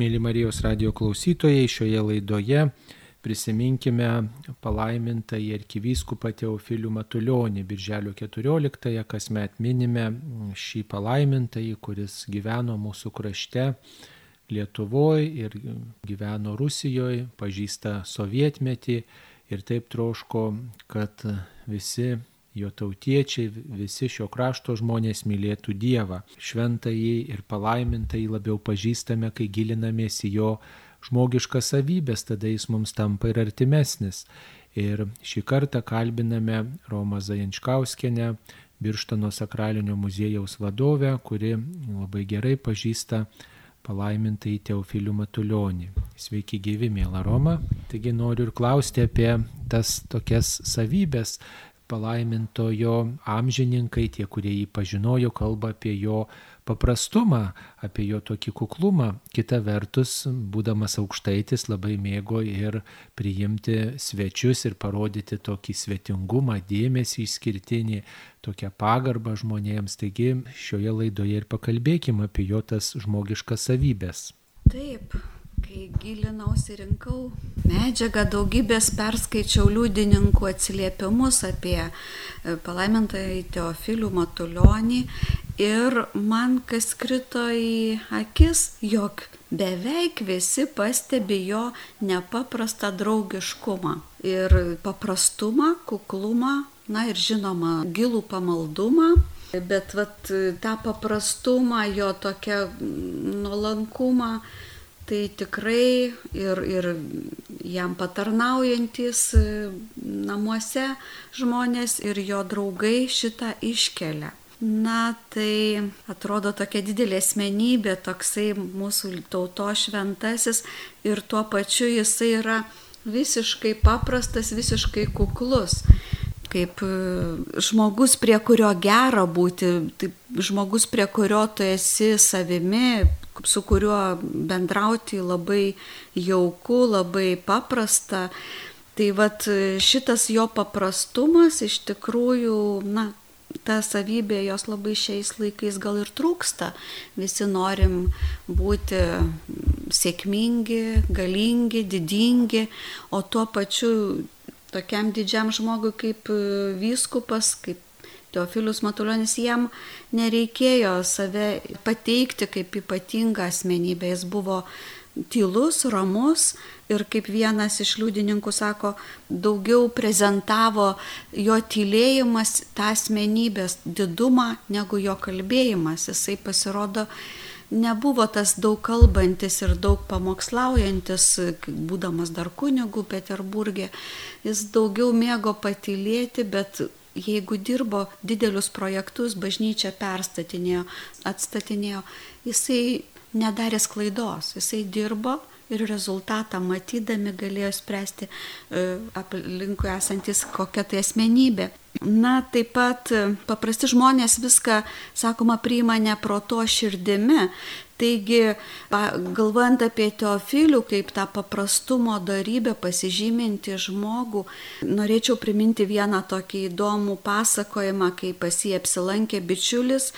Mėly Marijos radio klausytojai, šioje laidoje prisiminkime palaimintąjį arkivyskupą Teofilių Matulionį. Birželio 14-ąją kasmet minime šį palaimintąjį, kuris gyveno mūsų krašte Lietuvoje ir gyveno Rusijoje, pažįsta sovietmetį ir taip troško, kad visi jo tautiečiai, visi šio krašto žmonės mylėtų Dievą. Šventąjį ir palaimintąjį labiau pažįstame, kai gilinamės į jo žmogiškas savybės, tada jis mums tampa ir artimesnis. Ir šį kartą kalbiname Romą Zajančkauskenę, Birštano sakralinio muziejaus vadovę, kuri labai gerai pažįsta palaimintai Teofilių Matulionį. Sveiki gyvi, mėla Roma. Taigi noriu ir klausti apie tas tokias savybės, palaimintojo amžininkai, tie, kurie jį pažinojo, kalba apie jo paprastumą, apie jo tokį kuklumą. Kita vertus, būdamas aukštaitis, labai mėgo ir priimti svečius ir parodyti tokį svetingumą, dėmesį išskirtinį, tokią pagarbą žmonėms. Taigi šioje laidoje ir pakalbėkime apie jo tas žmogiškas savybės. Taip, kai gilinausi rinkau medžiagą, daugybės perskaičiau liudininkų atsiliepimus apie e, palaimintąjį Teofilių Matulionį ir man kas krito į akis, jog beveik visi pastebi jo nepaprastą draugiškumą ir paprastumą, kuklumą, na ir žinoma, gilų pamaldumą. Bet vat, tą paprastumą, jo tokią nuolankumą, tai tikrai ir, ir jam patarnaujantis e, namuose žmonės ir jo draugai šitą iškelia. Na, tai atrodo tokia didelė asmenybė, toksai mūsų tauto šventasis ir tuo pačiu jisai yra visiškai paprastas, visiškai kuklus kaip e, žmogus, prie kurio gera būti, žmogus, prie kurio tu esi savimi, su kuriuo bendrauti labai jauku, labai paprasta. Tai vad šitas jo paprastumas iš tikrųjų, na, ta savybė jos labai šiais laikais gal ir trūksta. Visi norim būti sėkmingi, galingi, didingi, o tuo pačiu tokiam didžiam žmogui kaip vyskupas, kaip Teofilius Matulionis jam nereikėjo save pateikti kaip ypatingą asmenybę, jis buvo tylus, ramus ir kaip vienas iš liudininkų sako, daugiau prezentavo jo tylėjimas tą asmenybės didumą negu jo kalbėjimas. Jisai pasirodo nebuvo tas daug kalbantis ir daug pamokslaujantis, būdamas dar kunigu Peterburgė. Jis daugiau mėgo patylėti, bet jeigu dirbo didelius projektus, bažnyčia perstatinėjo, atstatinėjo, jisai nedarė klaidos, jisai dirbo ir rezultatą matydami galėjo spręsti e, aplinkui esantis kokia tai asmenybė. Na, taip pat e, paprasti žmonės viską, sakoma, priima ne proto širdimi, Taigi, galvojant apie Teofilių kaip tą paprastumo darybę pasižyminti žmogų, norėčiau priminti vieną tokį įdomų pasakojimą, kai pas jį apsilankė bičiulis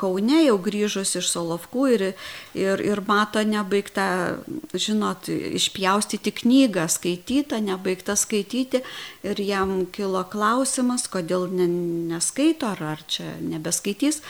Kaune, jau grįžus iš Solovkų ir, ir, ir mato nebaigtą, žinot, išpjaustyti knygą, skaitytą, nebaigtą skaityti ir jam kilo klausimas, kodėl ne, neskaito ar, ar čia nebeskaitys.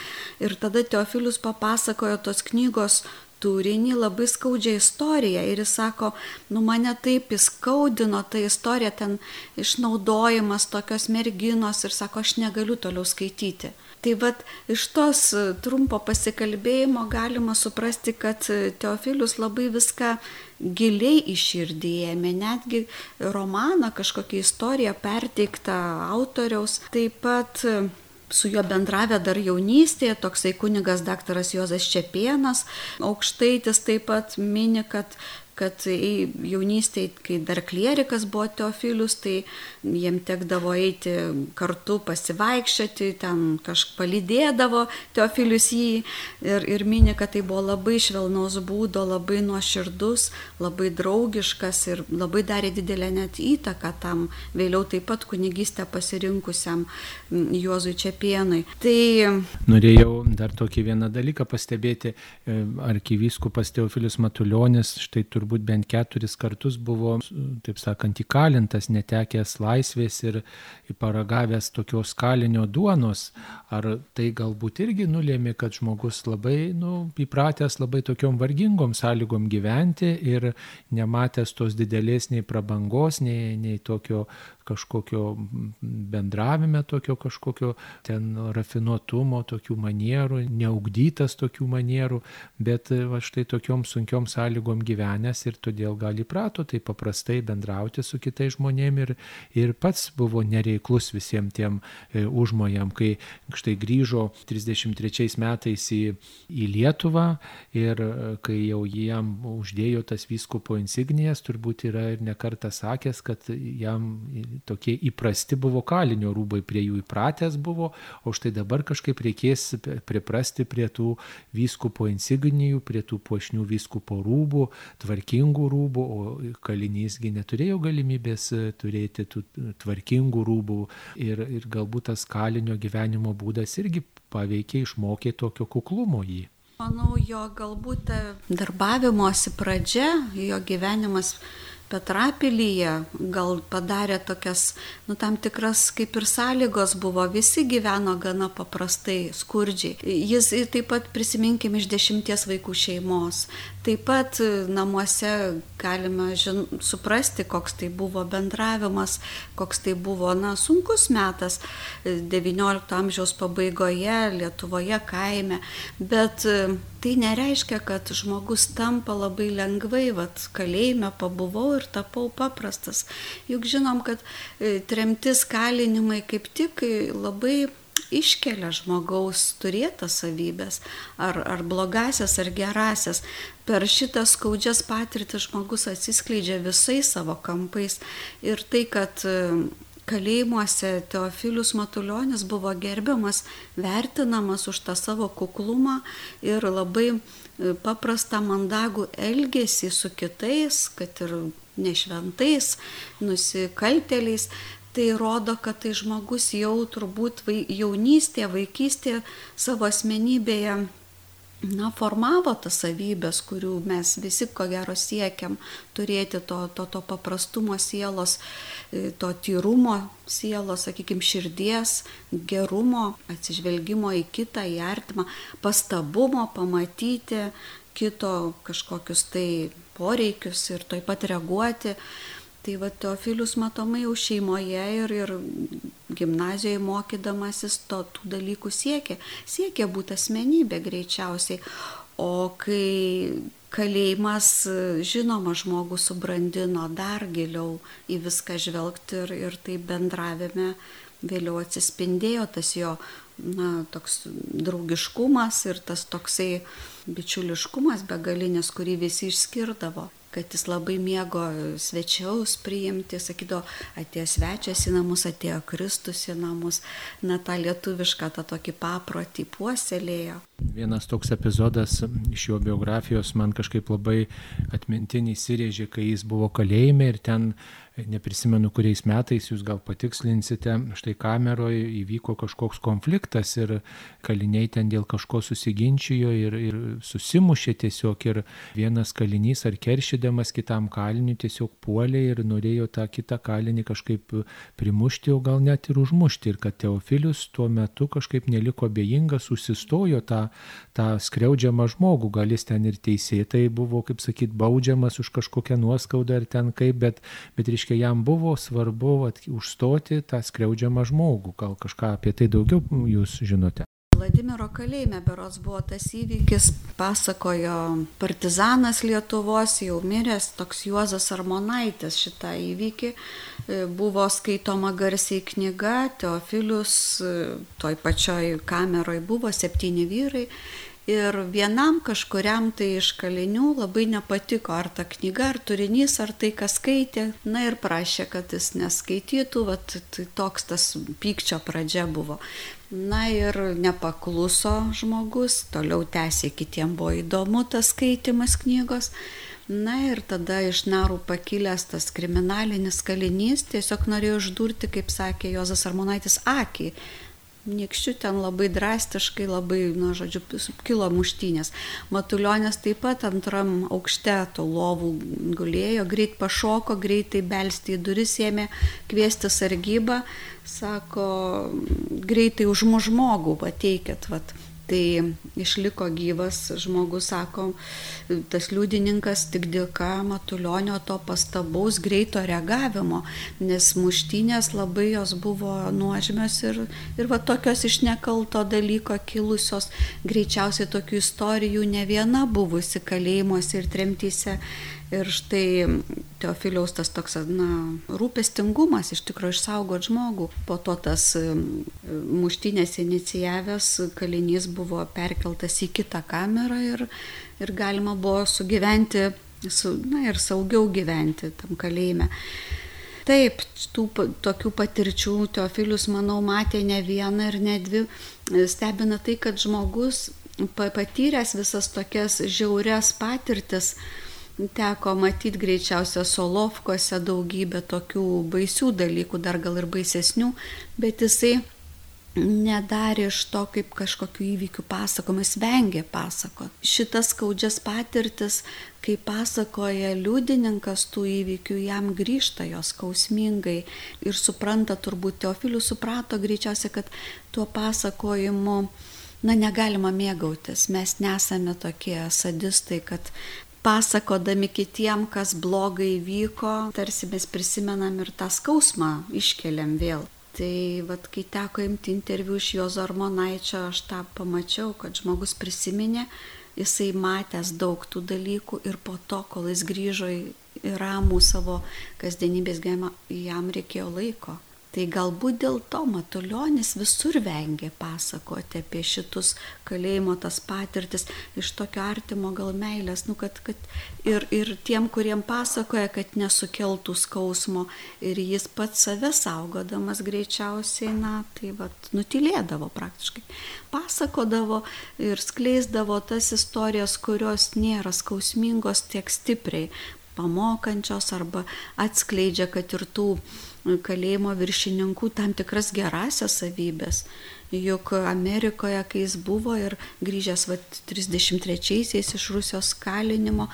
Ir tada Teofilius papasakojo tos knygos turinį labai skaudžią istoriją ir jis sako, nu mane taip įskaudino ta istorija, ten išnaudojimas tokios merginos ir sako, aš negaliu toliau skaityti. Tai vad iš tos trumpo pasikalbėjimo galima suprasti, kad Teofilius labai viską giliai iširdėjame, netgi romaną, kažkokią istoriją perteiktą autoriaus, taip pat su juo bendravę dar jaunystėje, toksai kunigas daktaras Jozas Čepienas, aukštaitis taip pat mini, kad kad jaunystėje, kai dar klierikas buvo Teofilius, tai jiem tekdavo eiti kartu pasivaikščioti, ten kažkaip palydėdavo Teofilius jį ir, ir minė, kad tai buvo labai švelnaus būdo, labai nuoširdus, labai draugiškas ir labai darė didelę net įtaką tam vėliau taip pat kunigystę pasirinkusiam Juozui Čepienui. Tai... Norėjau dar tokį vieną dalyką pastebėti. E, arkivyskupas Teofilius Matuljonis štai turbūt bent keturis kartus buvo, taip sakant, įkalintas, netekęs laisvės ir paragavęs tokios kalinio duonos. Ar tai galbūt irgi nulėmė, kad žmogus labai nu, įpratęs labai tokiom vargingom sąlygom gyventi ir nematęs tos didelės nei prabangos, nei, nei tokio kažkokio bendravime, tokio kažkokio ten rafinuotumo, tokių manierų, neugdytas tokių manierų, bet va štai tokiom sunkiom sąlygom gyvenęs ir todėl gal įprato tai paprastai bendrauti su kitais žmonėmis ir, ir pats buvo nereiklus visiems tiem e, užmojam, kai štai grįžo 33 metais į, į Lietuvą ir e, kai jau jam uždėjo tas vyskupo insignijas, turbūt yra ir nekartą sakęs, kad jam tokie įprasti buvo kalinio rūbai, prie jų įpratęs buvo, o štai dabar kažkaip reikės priprasti prie tų vyskupo insignijų, prie tų puošnių vyskupo rūbų, tvarkingų rūbų, o kalinysgi neturėjo galimybės e, turėti tų tvarkingų rūbų ir, ir galbūt tas kalinio gyvenimo būdas irgi paveikė, išmokė tokio kuklumo jį. Manau, jo galbūt darbavimosi pradžia, jo gyvenimas Petrapilyje gal padarė tokias, nu, tam tikras kaip ir sąlygos buvo, visi gyveno gana paprastai, skurdžiai. Jis taip pat prisiminkime iš dešimties vaikų šeimos. Taip pat namuose galime žin, suprasti, koks tai buvo bendravimas, koks tai buvo, na, sunkus metas XIX amžiaus pabaigoje, Lietuvoje, kaime. Bet tai nereiškia, kad žmogus tampa labai lengvai, vad kalėjime pabuvau ir tapau paprastas. Juk žinom, kad e, tremtis kalinimai kaip tik labai iškelia žmogaus turėtas savybės, ar, ar blogasias, ar gerasias. Per šitą skaudžias patirtis žmogus atsiskleidžia visais savo kampais. Ir tai, kad kalėjimuose Teofilius Matuljonis buvo gerbiamas, vertinamas už tą savo kuklumą ir labai e, paprastą mandagų elgesį su kitais, kad ir nešventais, nusikalteliais. Tai rodo, kad tai žmogus jau turbūt jaunystėje, vaikystėje savo asmenybėje na, formavo tas savybės, kurių mes visi ko gero siekiam turėti to, to, to paprastumo sielos, e, to tyrumo sielos, sakykime, širdies, gerumo, atsižvelgimo į kitą, į artimą, pastabumo, pamatyti kito kažkokius tai poreikius ir taip pat reaguoti. Tai va Teofilius matomai jau šeimoje ir, ir gimnazijoje mokydamasis to, tų dalykų siekė. Siekė būti asmenybė greičiausiai. O kai kalėjimas, žinoma, žmogų subrandino dar giliau į viską žvelgti ir, ir tai bendravime vėliau atsispindėjo tas jo na, toks draugiškumas ir tas toksai bičiuliškumas begalinis, kurį visi išskirdavo kad jis labai mėgo svečiaus priimti, sakydavo, atėjo svečias į namus, atėjo Kristus į namus, na tą lietuvišką, tą tokį paprotį puoselėjo. Vienas toks epizodas iš jo biografijos man kažkaip labai atmintinį įsirėžė, kai jis buvo kalėjime ir ten neprisimenu kuriais metais, jūs gal patikslinsite, štai kameroje įvyko kažkoks konfliktas ir kaliniai ten dėl kažko susiginčijo ir, ir susimušė tiesiog ir vienas kalinys ar keršydamas kitam kaliniui tiesiog puolė ir norėjo tą kitą kalinį kažkaip primušti, o gal net ir užmušti. Ir kad Teofilius tuo metu kažkaip neliko bejingas, užsistojo tą, tą skriaudžiamą žmogų, gal jis ten ir teisėtai buvo, kaip sakyt, baudžiamas už kažkokią nuoskaudą ar ten kaip, bet, bet reiškia, reiškia, jam buvo svarbu vat, užstoti tą skriaudžiamą žmogų. Gal kažką apie tai daugiau jūs žinote? Vladimiro kalėjime beros buvo tas įvykis, pasakojo partizanas Lietuvos, jau miręs toks Juozas Armonaitis šitą įvykį. E, buvo skaitoma garsiai knyga, Teofilius, e, toj pačioj kameroj buvo septyni vyrai Ir vienam kažkuriam tai iš kalinių labai nepatiko ar ta knyga, ar turinys, ar tai, kas skaitė. Na ir prašė, kad jis neskaitytų, vat, tai toks tas pykčio pradžia buvo. Na ir nepakluso žmogus, toliau tęsė, kitiems buvo įdomu tas skaitimas knygos. Na ir tada iš narų pakilęs tas kriminalinis kalinys tiesiog norėjo uždurti, kaip sakė Jozas Armonaitis, akį Niekščių ten labai drastiškai, labai, na, žodžiu, kilo muštynės. Matulionės taip pat antram aukšte to lovų gulėjo, greit pašoko, greitai belsti į duris ėmė kviesti sargybą, sako, greitai užmu žmogų pateikit, vat tai išliko gyvas žmogus, sako, tas liudininkas tik dėka Matulionio to pastabaus greito reagavimo, nes muštinės labai jos buvo nuožmios ir, ir va tokios iš nekalto dalyko kilusios, greičiausiai tokių istorijų ne viena buvusi kalėjimuose ir tremtyse Ir štai Teofiliaus tas toks, na, rūpestingumas iš tikrųjų išsaugot žmogų. Po to tas muštinės inicijavęs kalinys buvo perkeltas į kitą kamerą ir, ir galima buvo sugyventi, su, na ir saugiau gyventi tam kalėjime. Taip, tų tokių patirčių Teofilius, manau, matė ne vieną ir ne dvi. Stebina tai, kad žmogus patyręs visas tokias žiaurias patirtis, teko matyti greičiausia Solovkose daugybę tokių baisių dalykų, dar gal ir baisesnių, bet jisai nedarė iš to kaip kažkokių įvykių pasakomis, vengė pasako. Šitas skaudžias patirtis, kai pasakoja liudininkas tų įvykių, jam grįžta jos skausmingai ir supranta, turbūt Teofilius suprato greičiausiai, kad tuo pasakojimu na, negalima mėgautis. Mes nesame tokie sadistai, kad pasakodami kitiem, kas blogai vyko, tarsi mes prisimenam ir tą skausmą iškeliam vėl. Tai vad, kai teko imti interviu iš Jozo Armonaičio, aš tą pamačiau, kad žmogus prisiminė, jisai matęs daug tų dalykų ir po to, kol jis grįžo į ramų savo kasdienybės gyvenimą, jam reikėjo laiko. Tai galbūt dėl to Matuljonis visur vengė pasakoti apie šitus kalėjimo tas patirtis iš tokio artimo gal meilės, nu, kad, kad ir, ir tiem, kuriem pasakoja, kad nesukeltų skausmo ir jis pats save saugodamas greičiausiai, na, tai vad, nutilėdavo praktiškai. Pasakodavo ir skleisdavo tas istorijas, kurios nėra skausmingos tiek stipriai pamokančios arba atskleidžia, kad ir tų kalėjimo viršininkų tam tikras gerasias savybės. Juk Amerikoje, kai jis buvo ir grįžęs va, 33-aisiais iš Rusijos kalinimo,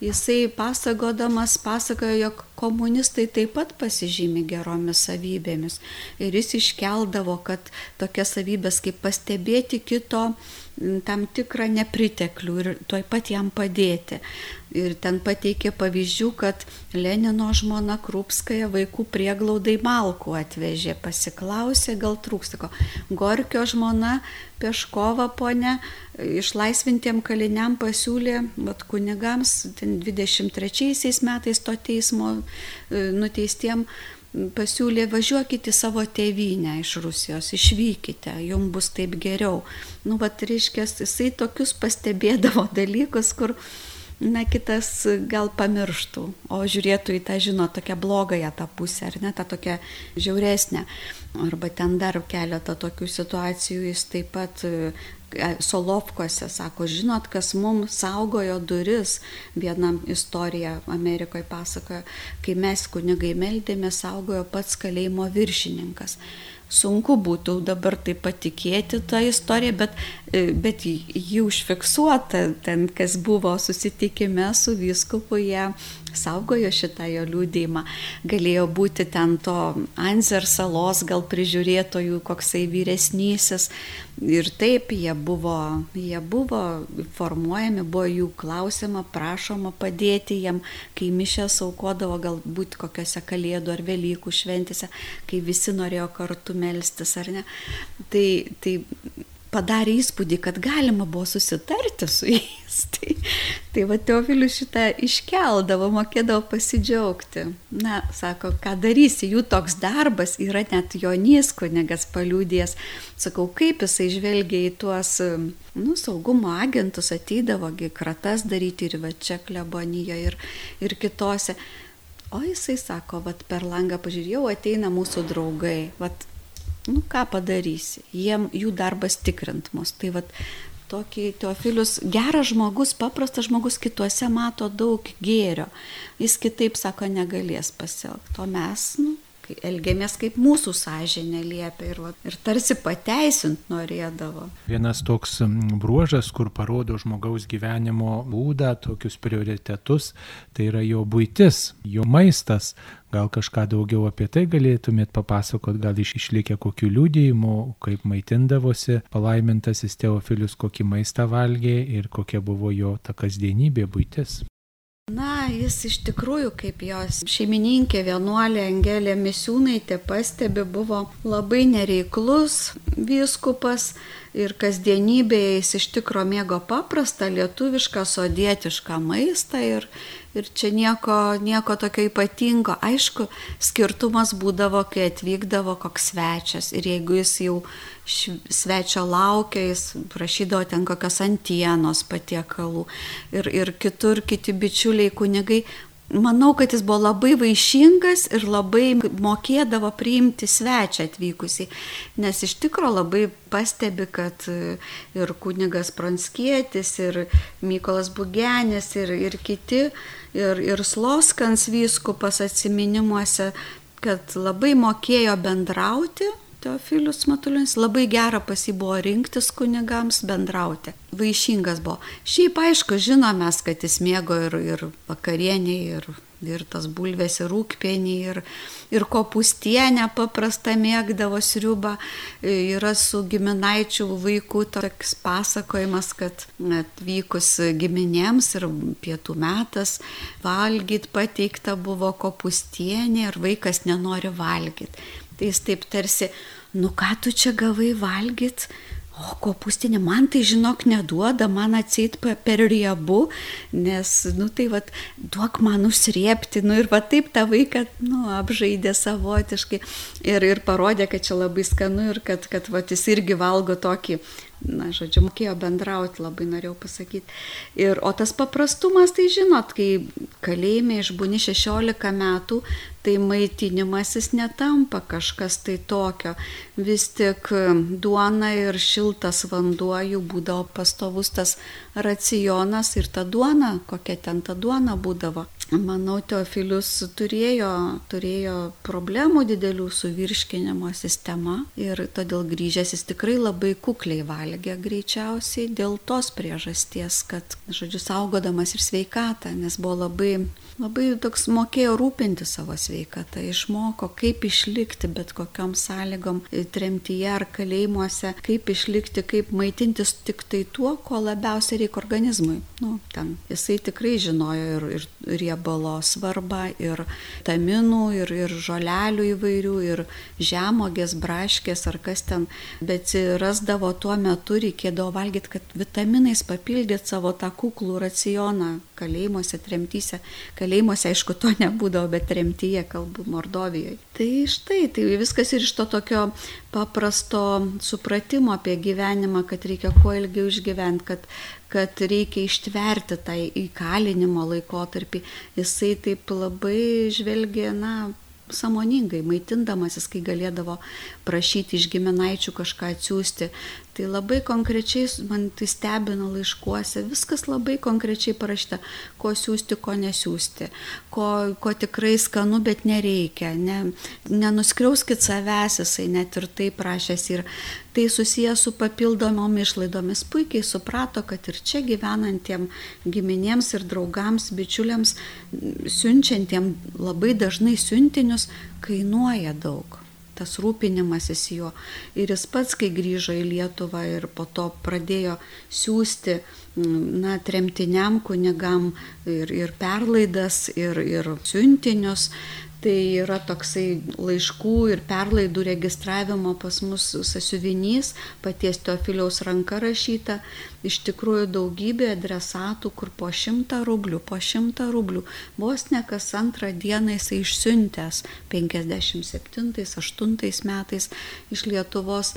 jisai pasakodamas pasakojo, jog komunistai taip pat pasižymi geromis savybėmis. Ir jis iškeldavo, kad tokias savybės kaip pastebėti kito tam tikrą nepriteklių ir tuoj pat jam padėti. Ir ten pateikė pavyzdžių, kad Lenino žmona Krupskaja vaikų prieglaudai malkų atvežė, pasiklausė, gal trūksta ko. Gorkio žmona Peškova ponė išlaisvintiem kaliniam pasiūlė, vat kunigams, 23 metais to teismo nuteistiem pasiūlė važiuokit į savo tėvynę iš Rusijos, išvykite, jums bus taip geriau. Nu, va, reiškia, jisai tokius pastebėdavo dalykus, kur, na, kitas gal pamirštų, o žiūrėtų į tą, žino, tokią blogąją tą pusę, ar ne, tą tokią žiauresnę. Arba ten dar keletą tokių situacijų jis taip pat Solovkose, sako, žinot, kas mums saugojo duris, viena istorija Amerikoje pasakoja, kai mes kunigai meldėme, saugojo pats kalėjimo viršininkas. Sunku būtų dabar tai patikėti tą istoriją, bet, bet ji užfiksuota, ten kas buvo susitikime su vyskupu, jie saugojo šitą jo liūdėjimą. Galėjo būti ten to Anzer salos gal prižiūrėtojų koksai vyresnysis. Ir taip jie buvo, jie buvo formuojami, buvo jų klausima, prašoma padėti jiem, kai mišės aukodavo galbūt kokiose kalėdų ar Velykų šventėse, kai visi norėjo kartu melstis ar ne. Tai, tai padarė įspūdį, kad galima buvo susitarti su jais. Tai, tai va Teofilius šitą iškeldavo, mokėdavo pasidžiaugti. Na, sako, ką darysi, jų toks darbas yra net Jonys kunigas paliūdės. Sakau, kaip jisai žvelgia į tuos, nu, saugumo agentus, ateidavogi kratas daryti ir va čia klebonijoje ir, ir kitose. O jisai sako, vat per langą pažiūrėjau, ateina mūsų draugai, vat nu ką padarysi, jiem jų darbas tikrint mus. Tai vad tokį Teofilius geras žmogus, paprastas žmogus kituose mato daug gėrio. Jis kitaip sako negalės pasielgti. O mes, nu, elgiamės kaip mūsų sąžinė liepia ir, va, ir tarsi pateisint norėdavo. Vienas toks bruožas, kur parodo žmogaus gyvenimo būdą, tokius prioritetus, tai yra jo būtis, jo maistas. Gal kažką daugiau apie tai galėtumėt papasakot, gal iš išlikę kokių liūdėjimų, kaip maitindavosi palaimintasis Teofilius, kokį maistą valgė ir kokia buvo jo ta kasdienybė būtis. Na, jis iš tikrųjų, kaip jos šeimininkė vienuolė Angelė Misiūnaitė pastebi, buvo labai nereiklus vyskupas ir kasdienybėje jis iš tikro mėgo paprastą lietuvišką sodietišką maistą ir, ir čia nieko, nieko tokio ypatingo. Aišku, skirtumas būdavo, kai atvykdavo koks svečias ir jeigu jis jau svečio laukia, jis prašydavo ten kokios antienos patiekalų ir, ir kitur kiti bičiuliai kunigai manau, kad jis buvo labai vaišingas ir labai mokėdavo priimti svečią atvykusi, nes iš tikro labai pastebi, kad ir kunigas Pranskėtis, ir Mykolas Bugenis, ir, ir kiti, ir, ir Sloskans vyskupas atsiminimuose, kad labai mokėjo bendrauti Teofilius Matulinis labai gera pas jį buvo rinktis kunigams bendrauti. Vaišingas buvo. Šiaip aišku, žinomės, kad jis mėgo ir, ir vakarienį, ir, ir tas bulvės, ir rūkpienį, ir, ir kopustienę paprastą mėgdavo sriubą. Yra su giminaičių vaikų toks pasakojimas, kad atvykus giminėms ir pietų metas valgyti pateikta buvo kopustienė ir vaikas nenori valgyti. Tai jis taip tarsi, nu ką tu čia gavai valgyt, o kopustinė man tai žinok neduoda, man atseit per riebu, nes, nu tai vad, duok man užsriepti, nu ir va taip tą vaiką, nu, apžaidė savotiškai ir, ir parodė, kad čia labai skanu ir kad, kad va, jis irgi valgo tokį na, žodžiu, mokėjo bendrauti, labai norėjau pasakyti. Ir, o tas paprastumas, tai žinot, kai kalėjime išbūni 16 metų, tai maitinimasis netampa kažkas tai tokio. Vis tik duona ir šiltas vanduo jų būdavo pastovus tas racionas ir ta duona, kokia ten ta duona būdavo. Manau, Teofilius turėjo, turėjo problemų didelių su virškinimo sistema ir todėl grįžęs jis tikrai labai kukliai valgė greičiausiai dėl tos priežasties, kad, žodžiu, saugodamas ir sveikatą, nes buvo labai labai toks mokėjo rūpinti savo sveikatą, išmoko, kaip išlikti bet kokiam sąlygom tremtyje ar kalėjimuose, kaip išlikti, kaip maitintis tik tai tuo, ko labiausiai reikia organizmui. Nu, ten jisai tikrai žinojo ir, ir riebalo svarbą, ir taminų, ir, ir žolelių įvairių, ir žemogės, braškės ar kas ten, bet rasdavo tuo metu, reikėdavo valgyti, kad vitaminais papildyti savo tą kuklų racioną kalėjimuose, tremtyse kalėjimuose, aišku, to nebūdavo, bet tremtyje, kalbu, Mordovijoje. Tai štai, tai viskas ir iš to tokio paprasto supratimo apie gyvenimą, kad reikia kuo ilgiau išgyventi, kad, kad reikia ištverti tą įkalinimo laikotarpį. Jisai taip labai žvelgia, na, samoningai maitindamasis, kai galėdavo prašyti iš giminaičių kažką atsiųsti. Tai labai konkrečiai man tai stebina laiškuose, viskas labai konkrečiai parašyta, ko siūsti, ko nesiūsti, ko, ko tikrai skanu, bet nereikia. Ne, nenuskriauskit savęs, jisai net ir tai prašęs ir tai susijęs su papildomom išlaidomis. Puikiai suprato, kad ir čia gyvenantiem giminėms ir draugams, bičiuliams, siunčiantiem labai dažnai siuntinius, kainuoja daug tas rūpinimasis juo. Ir jis pats, kai grįžo į Lietuvą ir po to pradėjo siūsti, na, tremtiniam kunigam ir, ir perlaidas, ir, ir siuntinius, Tai yra toksai laiškų ir perlaidų registravimo pas mus sasiuvinys, paties Teofiliaus ranka rašyta. Iš tikrųjų daugybė adresatų, kur po šimtą rublių, po šimtą rublių. Vos ne kas antrą dieną jisai išsiuntęs 57-8 metais iš Lietuvos.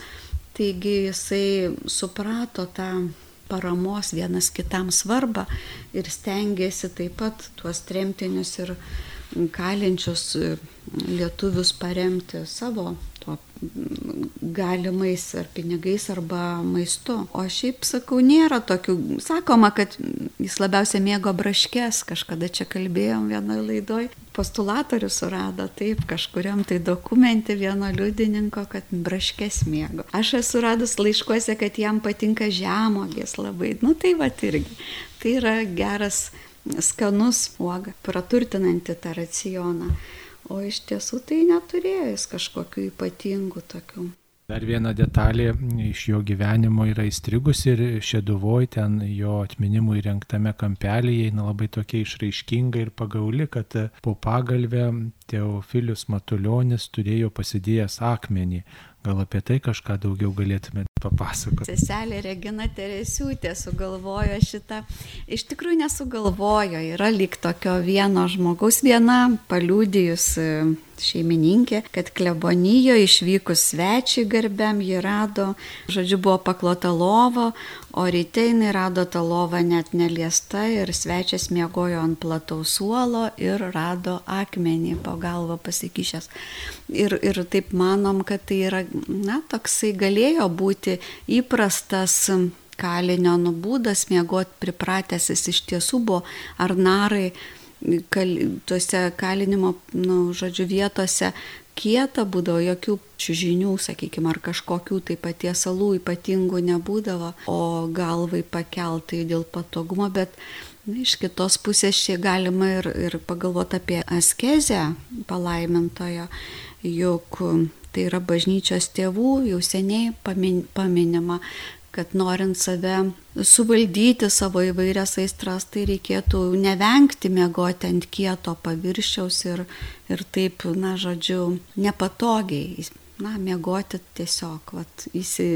Taigi jisai suprato tą paramos vienas kitam svarbą ir stengiasi taip pat tuos tremtinius ir kalinčius lietuvius paremti savo tuo galimais ar pinigais arba maistu. O šiaip sakau, nėra tokių. Sakoma, kad jis labiausiai mėgo braškės, kažkada čia kalbėjom vienoje laidoje. Postulatorius surado taip kažkuriam tai dokumente vieno liudininko, kad braškės mėgo. Aš esu radus laiškuose, kad jam patinka žemogės labai. Nu tai va irgi. Tai yra geras, skanus uoga, praturtinanti tą racioną. O iš tiesų tai neturėjo jis kažkokių ypatingų tokių. Dar viena detalė iš jo gyvenimo yra įstrigusi ir Šeduvoje ten jo atminimui renktame kampelėje eina labai tokia išraiškinga ir pagauli, kad po pagalbę Teofilius Matuljonis turėjo pasidėjęs akmenį Gal apie tai kažką daugiau galėtumėte papasakoti? Seselė Regina Teresiūtė sugalvojo šitą. Iš tikrųjų nesugalvojo, yra lyg tokio vieno žmogaus viena paliūdijus šeimininkė, kad klebonijo išvykus svečiai garbiam jį rado, žodžiu, buvo paklota lovo, o ryte jinai rado tą lovą net neliesta ir svečias miegojo ant plataus suolo ir rado akmenį po galvą pasikišęs. Ir, ir taip manom, kad tai yra, na, toksai galėjo būti įprastas kalinio nubūdas, miegoti pripratęs jis iš tiesų buvo, ar narai kal, tuose kalinimo, nu, žodžiu, vietose kieta būdavo, jokių čiūžinių, sakykime, ar kažkokių tai paties salų ypatingų nebūdavo, o galvai pakeltai dėl patogumo, bet na, iš kitos pusės čia galima ir, ir pagalvoti apie askezę palaimintojo, juk tai yra bažnyčios tėvų, jau seniai pamin, paminima, kad norint save suvaldyti savo įvairias aistras, tai reikėtų nevengti mėgoti ant kieto paviršiaus ir, ir taip, na, žodžiu, nepatogiai, na, mėgoti tiesiog, vat, įsi...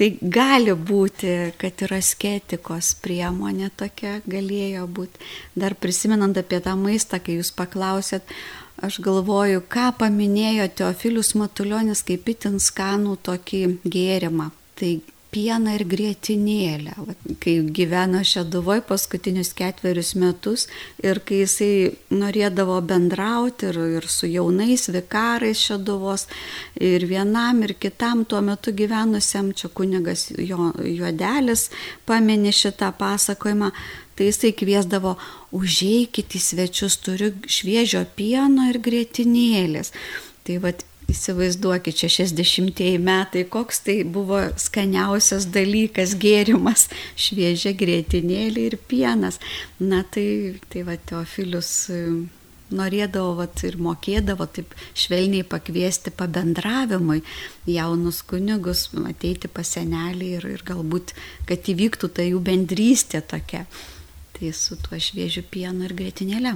Tai gali būti, kad yra sketikos priemonė tokia, galėjo būti. Dar prisimenant apie tą maistą, kai jūs paklausėt, aš galvoju, ką paminėjo Teofilius Matuljonis kaip itin skanų tokį gėrimą. Tai pieną ir grėtinėlę. Kai gyveno Šeduvoje paskutinius ketverius metus ir kai jisai norėdavo bendrauti ir, ir su jaunais vikarais Šeduvos ir vienam ir kitam tuo metu gyvenusiam, čia kunigas jo, juodelis paminė šitą pasakojimą, tai jisai kviesdavo užeikit į svečius, turiu šviežio pieno ir grėtinėlės. Tai vad Įsivaizduokit, čia 60 metai, koks tai buvo skaniausias dalykas, gėrimas, šviežia grėtinėlė ir pienas. Na tai, tai va, Teofilius e, norėdavo vat, ir mokėdavo taip švelniai pakviesti pabendravimui jaunus kunigus, ateiti pas senelį ir, ir galbūt, kad įvyktų ta jų bendrystė tokia tai su tuo šviežiu pienu ir grėtinėlė.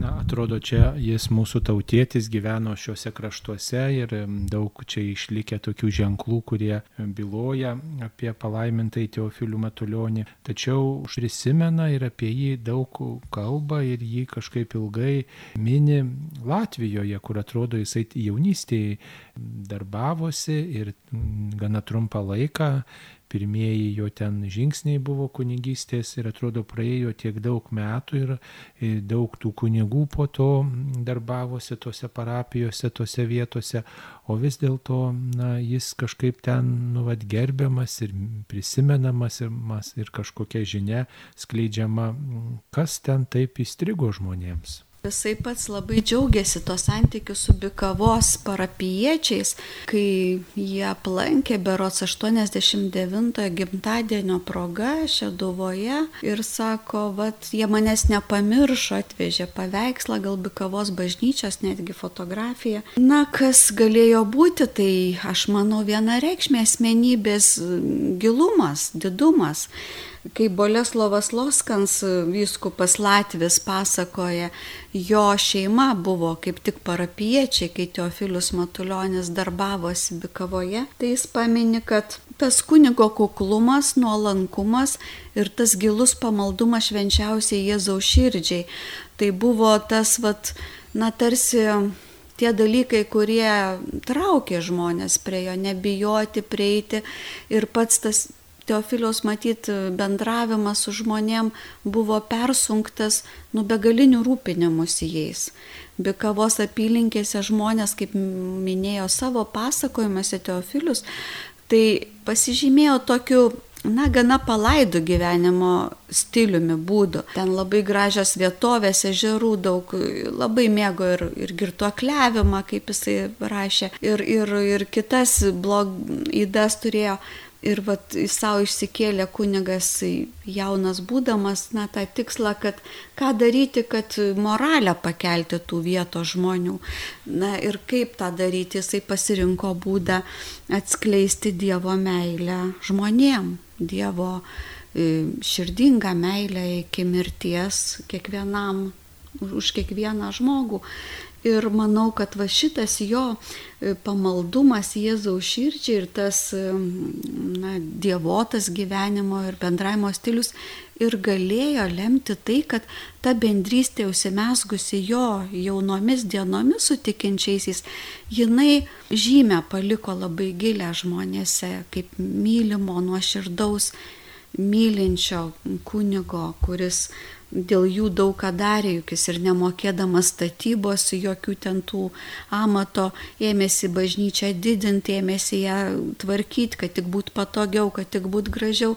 Na, atrodo, čia jis mūsų tautietis gyveno šiuose kraštuose ir daug čia išlikę tokių ženklų, kurie byloja apie palaimintai Teofilių Matulionį. Tačiau prisimena ir apie jį daug kalba ir jį kažkaip ilgai mini Latvijoje, kur atrodo jisai jaunystėje darbavosi ir gana trumpą laiką pirmieji jo ten žingsniai buvo kunigystės ir atrodo praėjo tiek daug metų ir daug tų kunigų po to darbavosi tose parapijose, tose vietose, o vis dėlto jis kažkaip ten nu, vat, gerbiamas ir prisimenamas ir, ir kažkokia žinia skleidžiama, kas ten taip įstrigo žmonėms. Jisai pats labai džiaugiasi to santykiu su Bikavos parapiečiais, kai jie aplankė berots 89 gimtadienio proga Šeduvoje ir sako, vad, jie manęs nepamiršo, atvežė paveikslą, gal Bikavos bažnyčios, netgi fotografiją. Na, kas galėjo būti, tai aš manau vienareikšmė asmenybės gilumas, didumas kai Boleslovas Loskans, vyskupas Latvis, pasakoja, jo šeima buvo kaip tik parapiečiai, kai Teofilius Matuljonis darbavosi Bikavoje, tai jis pamini, kad tas kunigo kuklumas, nuolankumas ir tas gilus pamaldumas švenčiausiai Jėzaus širdžiai. Tai buvo tas, vat, na tarsi tie dalykai, kurie traukė žmonės prie jo, nebijoti prieiti ir pats tas Teofilios matyti bendravimas su žmonėm buvo persunktas nu begalinių rūpinimus jais. Bikavos apylinkėse žmonės, kaip minėjo savo pasakojimuose Teofilius, tai pasižymėjo tokiu na, gana palaidų gyvenimo stiliumi, būdu. Ten labai gražios vietovės, ežerų daug, labai mėgo ir, ir girtuokliavimą, kaip jisai rašė, ir, ir, ir kitas blog įdas turėjo. Ir vat savo išsikėlė kunigas jaunas būdamas, na, tą tikslą, kad ką daryti, kad moralę pakelti tų vietos žmonių. Na ir kaip tą daryti, jisai pasirinko būdą atskleisti Dievo meilę žmonėm, Dievo e, širdingą meilę iki mirties kiekvienam, už kiekvieną žmogų. Ir manau, kad va šitas jo e, pamaldumas Jėzaus širdžiai ir tas na, dievotas gyvenimo ir bendravimo stilius ir galėjo lemti tai, kad ta bendrystė užsimesgusi jo jaunomis dienomis su tikinčiaisiais, jinai žymę paliko labai gilę žmonėse, kaip mylimo, nuoširdaus, mylinčio kunigo, kuris dėl jų daug ką darė, juk jis ir nemokėdamas statybos, jokių ten tų amato, ėmėsi bažnyčią didinti, ėmėsi ją tvarkyti, kad tik būtų patogiau, kad tik būtų gražiau.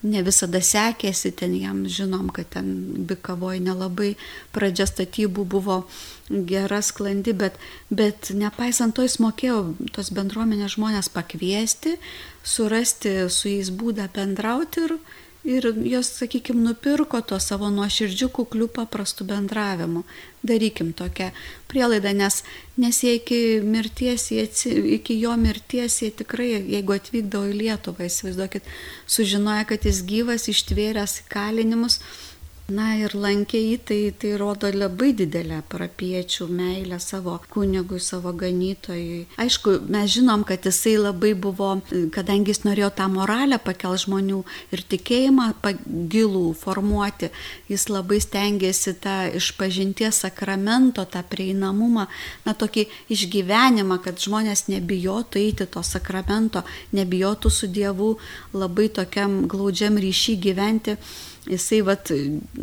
Ne visada sekėsi, ten jam žinom, kad ten bikavoje nelabai pradžia statybų buvo gera sklandi, bet, bet nepaisant to jis mokėjo tos bendruomenės žmonės pakviesti, surasti su jais būdą bendrauti ir, Ir jos, sakykime, nupirko to savo nuoširdžių kuklių paprastų bendravimų. Darykim tokią prielaidą, nes, nes jie iki, mirties, jie, iki jo mirties jie tikrai, jeigu atvykdavo į Lietuvą, įsivaizduokit, sužinoja, kad jis gyvas, ištvėręs kalinimus, Na ir lankė jį, tai, tai rodo labai didelę parapiečių meilę savo kunigui, savo ganytojui. Aišku, mes žinom, kad jisai labai buvo, kadangi jis norėjo tą moralę pakel žmonių ir tikėjimą gilų formuoti, jis labai stengiasi tą išpažinties sakramento, tą prieinamumą, na tokį išgyvenimą, kad žmonės nebijotų eiti to sakramento, nebijotų su Dievu labai tokiam glaudžiam ryšy gyventi jisai vat,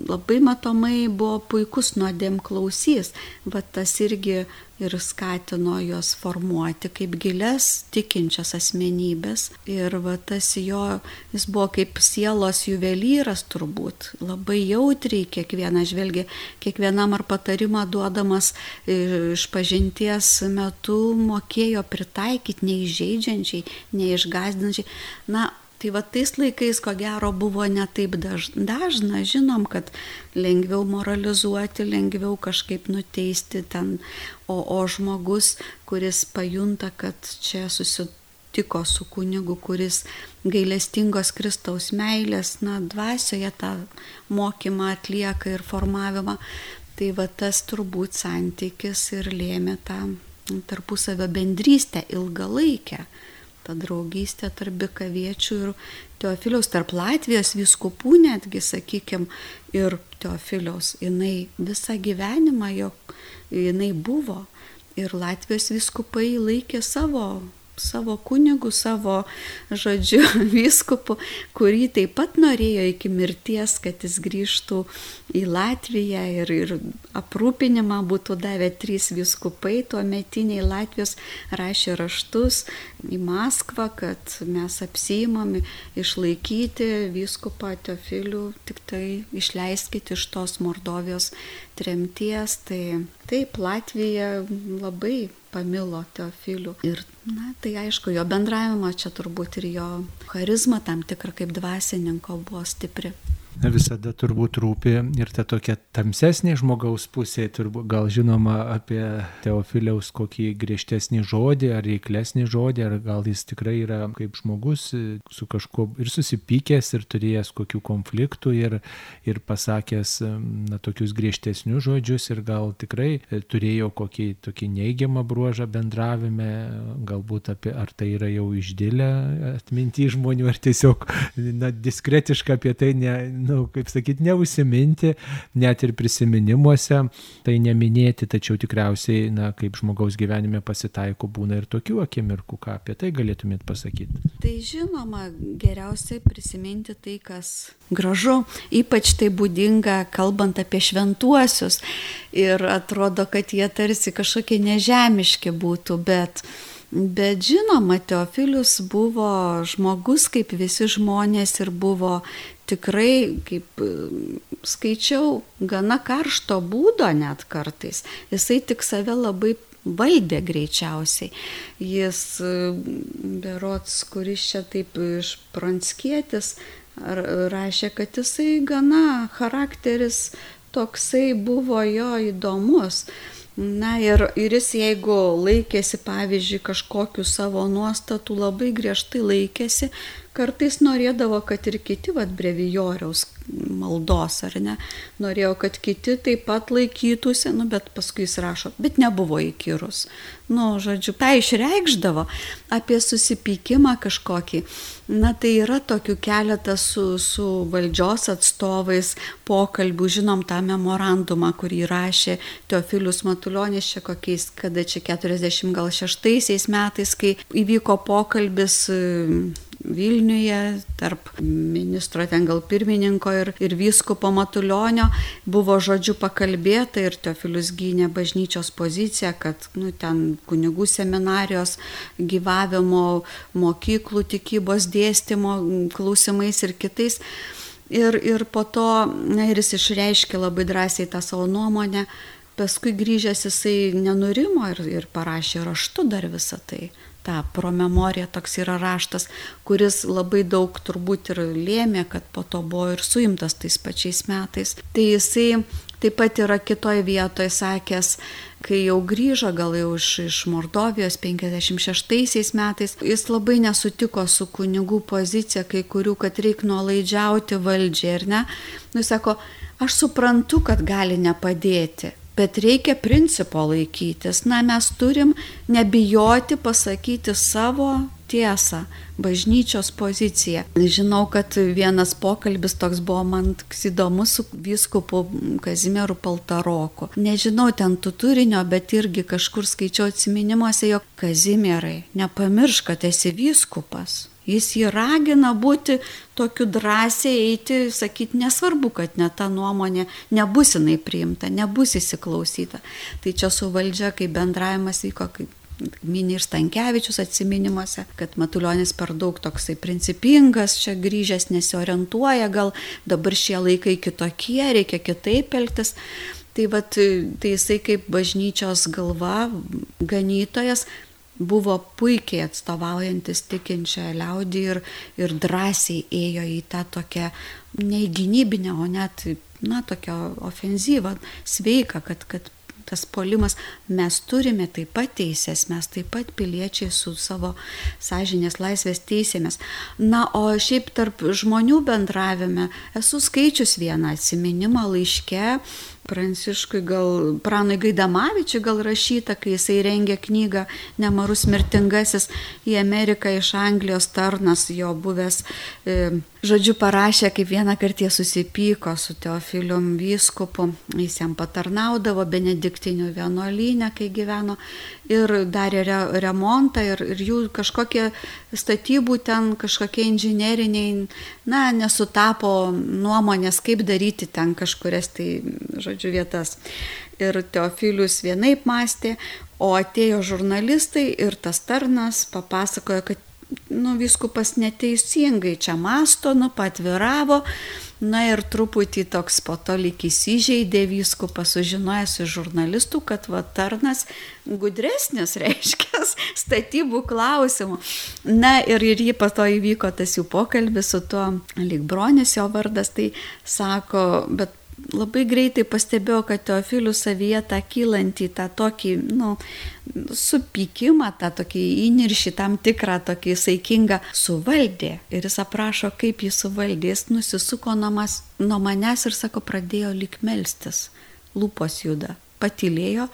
labai matomai buvo puikus nuodėm klausys, vat tas irgi ir skatino juos formuoti kaip gilias tikinčias asmenybės. Ir va tas jo, jis buvo kaip sielos juvelyras turbūt, labai jautriai kiekvieną žvelgė, kiekvienam ar patarimą duodamas iš pažinties metu mokėjo pritaikyti neįžeidžiančiai, neišgazdinčiai. Na, Tai va tais laikais, ko gero, buvo netaip dažna, žinom, kad lengviau moralizuoti, lengviau kažkaip nuteisti ten, o, o žmogus, kuris pajunta, kad čia susitiko su kunigu, kuris gailestingos Kristaus meilės, na, dvasioje tą mokymą atlieka ir formavimą, tai va tas turbūt santykis ir lėmė tą tarpusavio bendrystę ilgalaikę ta draugystė tarp bikaviečių ir Teofiliaus, tarp Latvijos viskupų netgi, sakykime, ir Teofiliaus. Jinai visą gyvenimą jo, jinai buvo. Ir Latvijos viskupai laikė savo savo kunigu, savo, žodžiu, vyskupu, kurį taip pat norėjo iki mirties, kad jis grįžtų į Latviją ir, ir aprūpinimą būtų davę trys vyskupai, tuo metiniai Latvijos rašė raštus į Maskvą, kad mes apsijimami išlaikyti vyskupą Teofilių, tik tai išleiskite iš tos Mordovijos tremties. Tai taip, Latvija labai pamilo Teofilių. Ir, na, tai aišku, jo bendravimo čia turbūt ir jo charizma tam tikra kaip dvasininko buvo stipri. Visada turbūt rūpi ir ta tokia tamsesnė žmogaus pusė, turbūt gal žinoma apie Teofiliaus kokį griežtesnį žodį ar reiklesnį žodį, ar gal jis tikrai yra kaip žmogus su kažkuo ir susipykęs ir turėjęs kokių konfliktų ir, ir pasakęs na, tokius griežtesnius žodžius ir gal tikrai turėjo kokį tokį neigiamą bruožą bendravime, galbūt apie ar tai yra jau išdėlę atminti žmonių, ar tiesiog na, diskretiška apie tai ne, nu, kaip sakyti, neusiminti, net ir prisiminimuose tai neminėti, tačiau tikriausiai, na, kaip žmogaus gyvenime pasitaiko, būna ir tokių akimirkų, ką apie tai galėtumėt pasakyti. Tai žinoma, geriausiai prisiminti tai, kas gražu, ypač tai būdinga kalbant apie šventuosius ir atrodo, kad jie tarsi kažkokie nežemiški būtų, bet Bet žinoma, Teofilius buvo žmogus kaip visi žmonės ir buvo tikrai, kaip skaičiau, gana karšto būdo net kartais. Jisai tik save labai valdė greičiausiai. Jis, berots, kuris čia taip iš pranskėtis, rašė, kad jisai gana charakteris toksai buvo jo įdomus. Na ir, ir jis jeigu laikėsi, pavyzdžiui, kažkokiu savo nuostatų, labai griežtai laikėsi, kartais norėdavo, kad ir kiti, vad, brevijoriaus maldos, ar ne, norėjo, kad kiti taip pat laikytųsi, nu, bet paskui jis rašo, bet nebuvo įkyrus. Nu, žodžiu, tai išreikždavo apie susipykimą kažkokį. Na, tai yra tokių keletas su, su valdžios atstovais pokalbių, žinom tą memorandumą, kurį rašė Teofilius Matulionis čia kokiais, kada čia 46 metais, kai įvyko pokalbis Vilniuje tarp ministro ten gal pirmininko ir, ir vyskupo Matulionio buvo žodžiu pakalbėta ir Teofilius gynė bažnyčios poziciją, kad nu, ten kunigų seminarijos gyvavimo, mokyklų tikybos dėstymo klausimais ir kitais. Ir, ir po to, na, ir jis išreiškė labai drąsiai tą savo nuomonę, paskui grįžęs jisai nenurimo ir, ir parašė raštu dar visą tai ta promemorija toks yra raštas, kuris labai daug turbūt ir lėmė, kad po to buvo ir suimtas tais pačiais metais. Tai jisai taip pat yra kitoje vietoje sakęs, kai jau grįžo gal jau iš, iš Mordovijos 56 metais, jis labai nesutiko su kunigų pozicija, kai kurių, kad reikia nuolaidžiauti valdžiai, ar ne? Nu, jis sako, aš suprantu, kad gali nepadėti, bet reikia principo laikytis. Na, mes turim nebijoti pasakyti savo tiesą, bažnyčios poziciją. Žinau, kad vienas pokalbis toks buvo man įdomus su vyskupu Kazimieru Paltaroku. Nežinau ten tų turinio, bet irgi kažkur skaičiau atminimuose, jog Kazimierai, nepamiršk, kad esi vyskupas. Jis jį ragina būti tokiu drąsiai eiti, sakyti, nesvarbu, kad ne ta nuomonė nebus jinai priimta, nebus įsiklausyta. Tai čia su valdžia, kai bendravimas vyko, kaip mini ir Stankievičius atsiminimuose, kad Matuljonis per daug toksai principingas, čia grįžęs nesiorientuoja, gal dabar šie laikai kitokie, reikia kitaip elgtis. Tai, vat, tai jisai kaip bažnyčios galva, ganytojas, buvo puikiai atstovaujantis tikinčią liaudį ir, ir drąsiai ėjo į tą tokią ne į gynybinę, o net, na, tokią ofenzyvą, sveiką, kad, kad tas polimas, mes turime taip pat teisės, mes taip pat piliečiai su savo sąžinės laisvės teisėmis. Na, o šiaip tarp žmonių bendravime esu skaičius vieną atsiminimą laiške Pranciškui gal, Pranui Gaidamavičiui gal rašyta, kai jisai rengė knygą Nemarus mirtingasis į Ameriką iš Anglijos tarnas, jo buvęs, e, žodžiu, parašė, kaip vieną kartą jie susipyko su Teofilium vyskupu, jis jam patarnaudavo Benediktinių vienuolynę, kai gyveno ir darė re, remontą ir, ir jų kažkokie statybų ten, kažkokie inžinieriniai, na, nesutapo nuomonės, kaip daryti ten kažkurias tai, žodžiu, vietas. Ir Teofilius vienaip mąstė, o atėjo žurnalistai ir tas tarnas papasakojo, kad nu, viskupas neteisingai čia masto, nu, patviravo, Na ir truputį toks po to lik įsižeidė vyskupas, sužinojęs iš žurnalistų, kad va tarnas gudresnis reiškia statybų klausimų. Na ir, ir jį po to įvyko tas jų pokalbis su tuo lyg bronis jo vardas, tai sako, bet labai greitai pastebėjau, kad Teofilius savyje tą kylantį, tą tokį, nu, supykimą, tą tokį įniršį, tam tikrą tokį saikingą suvaldė. Ir jis aprašo, kaip jis suvaldė. Jis nusisuko nuo, mas, nuo manęs ir sako, pradėjo lik melstis. Lūpos juda. Patilėjo,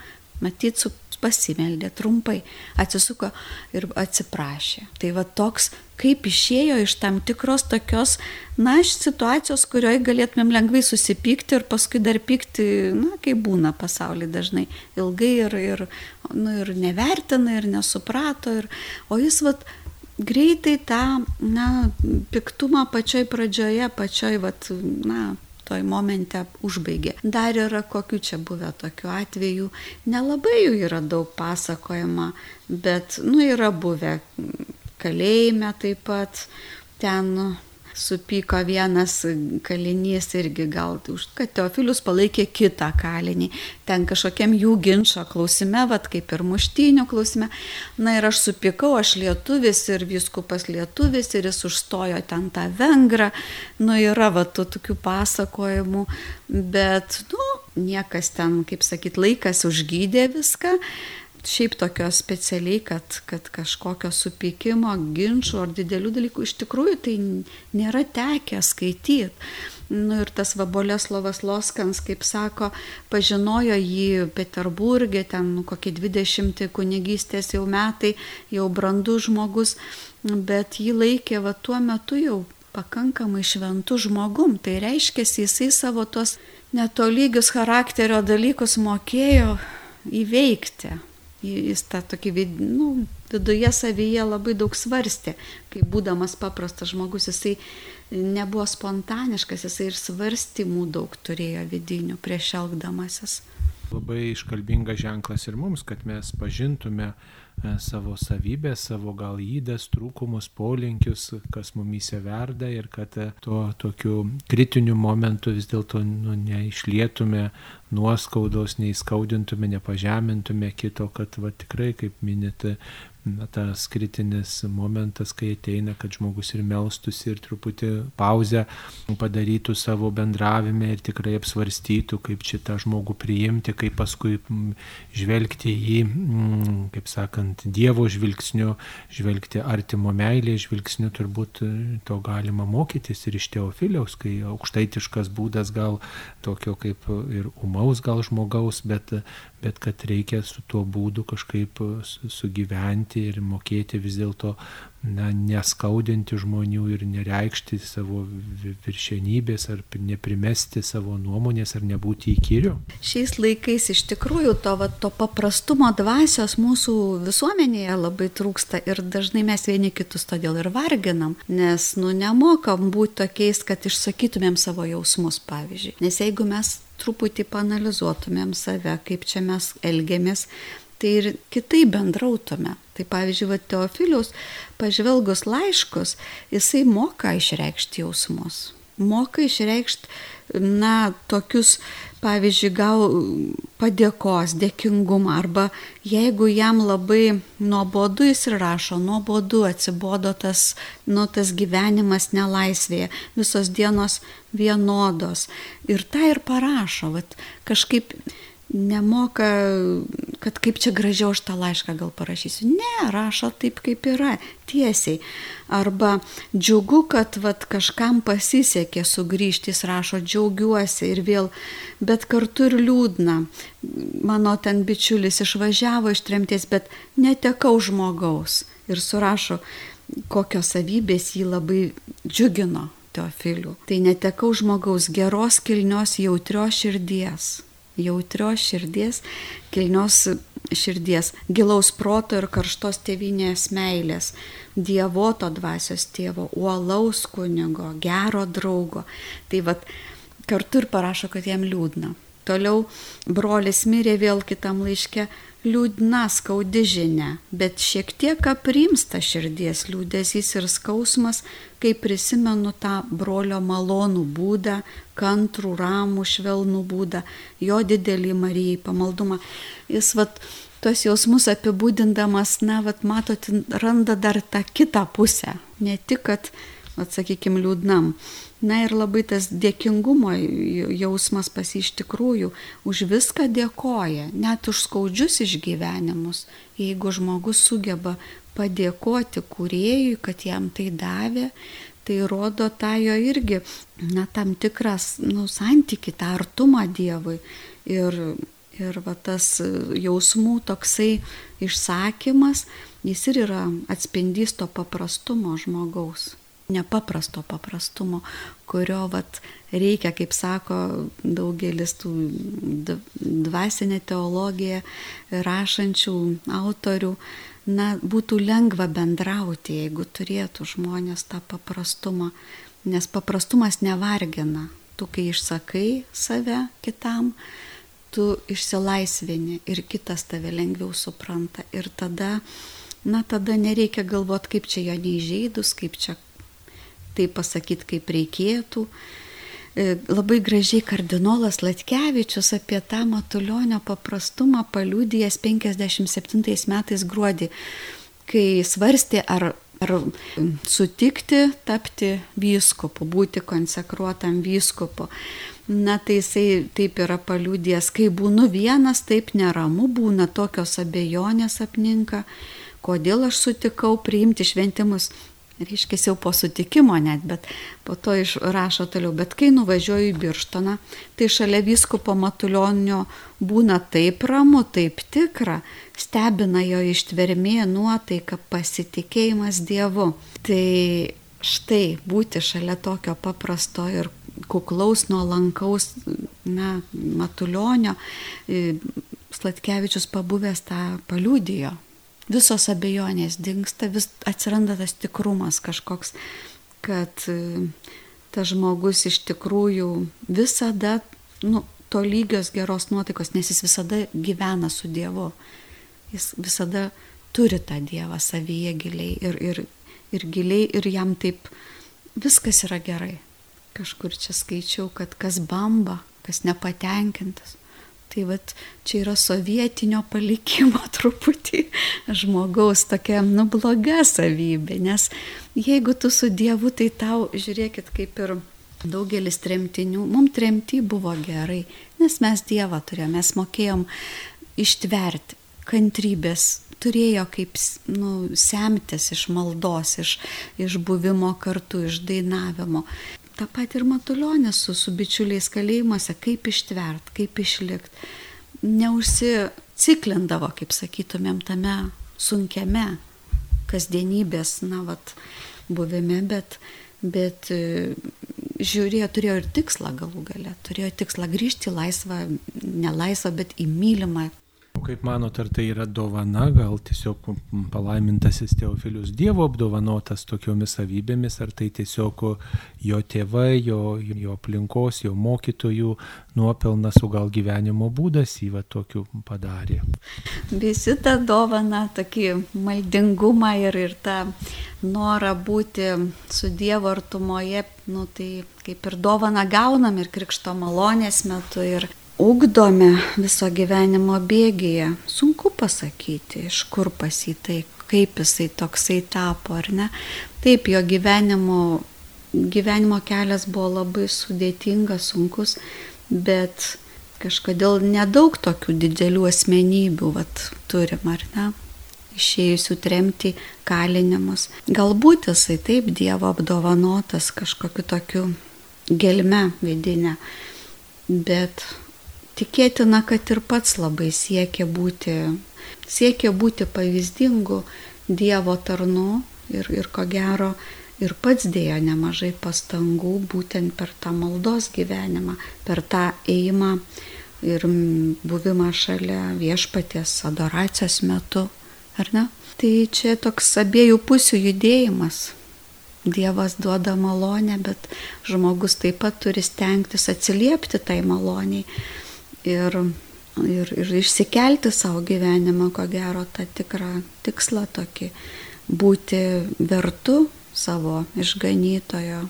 matyt, su pasimeldė trumpai, atsisuko ir atsiprašė. Tai va toks, kaip išėjo iš tam tikros tokios, na, situacijos, kurioje galėtumėm lengvai susipykti ir paskui dar pykti, na, kaip būna pasaulyje dažnai, ilgai ir, ir, nu, ir nevertina, ir nesuprato, ir, o jis va greitai tą, na, piktumą pačioj pradžioje, pačioj, va, na, toj momente užbaigė. Dar yra kokių čia buvę tokių atvejų, nelabai jų yra daug pasakojama, bet, nu, yra buvę kalėjime taip pat, ten supyko vienas kalinys irgi gal už, kad Teofilius palaikė kitą kalinį. Ten kažkokiam jų ginčio klausime, vad kaip ir muštynių klausime. Na ir aš supykau, aš lietuvis ir viskupas lietuvis ir jis užstojo ten tą vengrą. Nu yra va tų tokių pasakojimų, bet, nu, niekas ten, kaip sakyt, laikas užgydė viską šiaip tokio specialiai, kad, kad kažkokio supykimo, ginčių ar didelių dalykų iš tikrųjų tai nėra tekę skaityti. Nu, ir tas Vaboleslovas Loskans, kaip sako, pažinojo jį Peterburgė, ten nu, kokie 20 kunigystės jau metai, jau brandus žmogus, bet jį laikė va tuo metu jau pakankamai šventų žmogum. Tai reiškia, jisai savo tos netolygius charakterio dalykus mokėjo įveikti jis tą tokį nu, viduje savyje labai daug svarstė, kai būdamas paprastas žmogus, jisai nebuvo spontaniškas, jisai ir svarstymų daug turėjo vidinių prieš elgdamasis. Labai iškalbingas ženklas ir mums, kad mes pažintume E, savo savybės, savo gal įdas, trūkumus, polinkius, kas mumyse verda ir kad e, tuo tokiu kritiniu momentu vis dėlto nu, neišlietume nuoskaudos, neįskaudintume, nepažemintume kito, kad va, tikrai, kaip minite, na, tas kritinis momentas, kai ateina, kad žmogus ir melstusi ir truputį pauzę padarytų savo bendravime ir tikrai apsvarstytų, kaip šitą žmogų priimti, kaip paskui žvelgti į, kaip sakant, Dievo žvilgsniu, žvelgti artimo meilės žvilgsniu, turbūt to galima mokytis ir iš Teofiliaus, kai aukštaitiškas būdas gal tokio kaip ir umaus gal žmogaus, bet, bet kad reikia su tuo būdu kažkaip sugyventi ir mokėti vis dėlto na, neskaudinti žmonių ir nereikšti savo viršenybės ar neprimesti savo nuomonės ar nebūti įkyriu. Šiais laikais iš tikrųjų to, va, to paprastumo dvasios mūsų visuomenėje labai trūksta ir dažnai mes vieni kitus todėl ir varginam, nes nu nemokam būti tokiais, kad išsakytumėm savo jausmus, pavyzdžiui. Nes jeigu mes truputį panalizuotumėm save, kaip čia mes elgiamės, tai ir kitaip bendrautume. Tai pavyzdžiui, va, Teofilius, pažvelgus laiškus, jisai moka išreikšti jausmus. Moka išreikšti, na, tokius, pavyzdžiui, gal padėkos, dėkingumą, arba jeigu jam labai nuobodu jis ir rašo, nuobodu atsibodo tas, nu, tas gyvenimas nelaisvėje, visos dienos vienodos. Ir tą ir parašo, va, kažkaip nemoka, kad kaip čia gražiau aš tą laišką gal parašysiu. Ne, rašo taip, kaip yra, tiesiai. Arba džiugu, kad vat, kažkam pasisekė sugrįžti, jis rašo, džiaugiuosi ir vėl, bet kartu ir liūdna. Mano ten bičiulis išvažiavo iš tremties, bet netekau žmogaus. Ir surašo, kokios savybės jį labai džiugino. Teofilių. Tai netekau žmogaus geros, kilnios, jautrios širdies jautrios širdies, kilnios širdies, gilaus proto ir karštos tėvinės meilės, dievoto dvasios tėvo, uolaus kunigo, gero draugo. Tai vad kartu ir parašo, kad jam liūdna. Toliau brolis mirė vėl kitam laiške, liūdna skaudi žinia, bet šiek tiek aprimsta širdies liūdėsys ir skausmas, kai prisimenu tą brolio malonų būdą, kantrų, ramų, švelnų būdą, jo didelį Marijai pamaldumą. Jis vat tuos jausmus apibūdindamas, na, vat matot, randa dar tą kitą pusę. Ne tik, kad, atsakykime, liūdnam, Na ir labai tas dėkingumo jausmas pas jį iš tikrųjų už viską dėkoja, net už skaudžius išgyvenimus. Jeigu žmogus sugeba padėkoti kuriejui, kad jam tai davė, tai rodo tą jo irgi, na, tam tikras, nu, santyki, tą artumą Dievui. Ir, ir va tas jausmų toksai išsakymas, jis ir yra atspindys to paprastumo žmogaus nepaprasto paprastumo, kurio vat, reikia, kaip sako daugelis tų dvasinė teologija rašančių autorių, na, būtų lengva bendrauti, jeigu turėtų žmonės tą paprastumą, nes paprastumas nevargina. Tu, kai išsakai save kitam, tu išsilaisvini ir kitas tave lengviau supranta. Ir tada, na, tada nereikia galvoti, kaip čia jo neįžeidus, kaip čia tai pasakyti, kaip reikėtų. E, labai gražiai kardinolas Latkevičius apie tą matulionio paprastumą paliūdėjęs 57 metais gruodį, kai svarstė, ar, ar sutikti tapti vyskupu, būti konsekruotam vyskupu. Na tai jisai taip yra paliūdėjęs, kai būnu vienas, taip neramu, būna tokios abejonės apninka, kodėl aš sutikau priimti šventimus reiškia jau po sutikimo net, bet po to išrašo toliau. Bet kai nuvažiuoju į Birštoną, tai šalia vyskupo Matulionio būna taip ramu, taip tikra, stebina jo ištvermė, nuotaika, pasitikėjimas Dievu. Tai štai būti šalia tokio paprasto ir kuklaus, nuolankaus, na, Matulionio, Slatkevičius pabuvęs tą paliudijo visos abejonės dinksta, vis atsiranda tas tikrumas kažkoks, kad e, tas žmogus iš tikrųjų visada, nu, to lygios geros nuotaikos, nes jis visada gyvena su Dievu. Jis visada turi tą Dievą savyje giliai ir, ir, ir giliai ir jam taip viskas yra gerai. Kažkur čia skaičiau, kad kas bamba, kas nepatenkintas, Tai vat čia yra sovietinio palikimo truputį žmogaus tokia, nu, bloga savybė, nes jeigu tu su Dievu, tai tau, žiūrėkit, kaip ir daugelis tremtinių, mums tremti buvo gerai, nes mes Dievą turėjome, mes mokėjom ištverti kantrybės, turėjo kaip nu, semtis iš maldos, iš, iš buvimo kartu, iš dainavimo tą patį ir matulionės su, su bičiuliais kalėjimuose, kaip ištvert, kaip išlikti. Neužsiciklindavo, kaip sakytumėm, tame sunkiame kasdienybės, na, vat, buvime, bet, bet e, žiūrėjo, turėjo ir tikslą galų gale, turėjo tikslą grįžti į laisvą, ne laisvą, bet į mylimą kaip manot, ar tai yra dovana, gal tiesiog palaimintasis Teofilius Dievo apdovanotas tokiomis savybėmis, ar tai tiesiog jo tėvai, jo, jo aplinkos, jo mokytojų nuopelnas, o gal gyvenimo būdas jį va tokiu padarė. Visi tą dovaną, tokį maldingumą ir, ir tą norą būti su Dievo artumoje, nu, tai kaip ir dovana gaunam ir krikšto malonės metu. Ir ugdome viso gyvenimo bėgėje. Sunku pasakyti, iš kur pasitai, kaip jisai toksai tapo, ar ne. Taip, jo gyvenimo, gyvenimo kelias buvo labai sudėtingas, sunkus, bet kažkodėl nedaug tokių didelių asmenybių vat, turim, ar ne išėjusių tremti kalinimus. Galbūt jisai taip Dievo apdovanotas kažkokiu tokiu gelme vidinė, bet tikėtina, kad ir pats labai siekia būti, siekia būti pavyzdingu Dievo tarnu ir, ir ko gero ir pats dėjo nemažai pastangų būtent per tą maldos gyvenimą, per tą ėjimą ir buvimą šalia viešpaties adoracijos metu, ar ne? Tai čia toks abiejų pusių judėjimas. Dievas duoda malonę, bet žmogus taip pat turi stengtis atsiliepti tai maloniai ir ir, ir išsikelti savo gyvenimą, ko gero, tą tikrą tikslą tokį, būti vertu savo išganytojo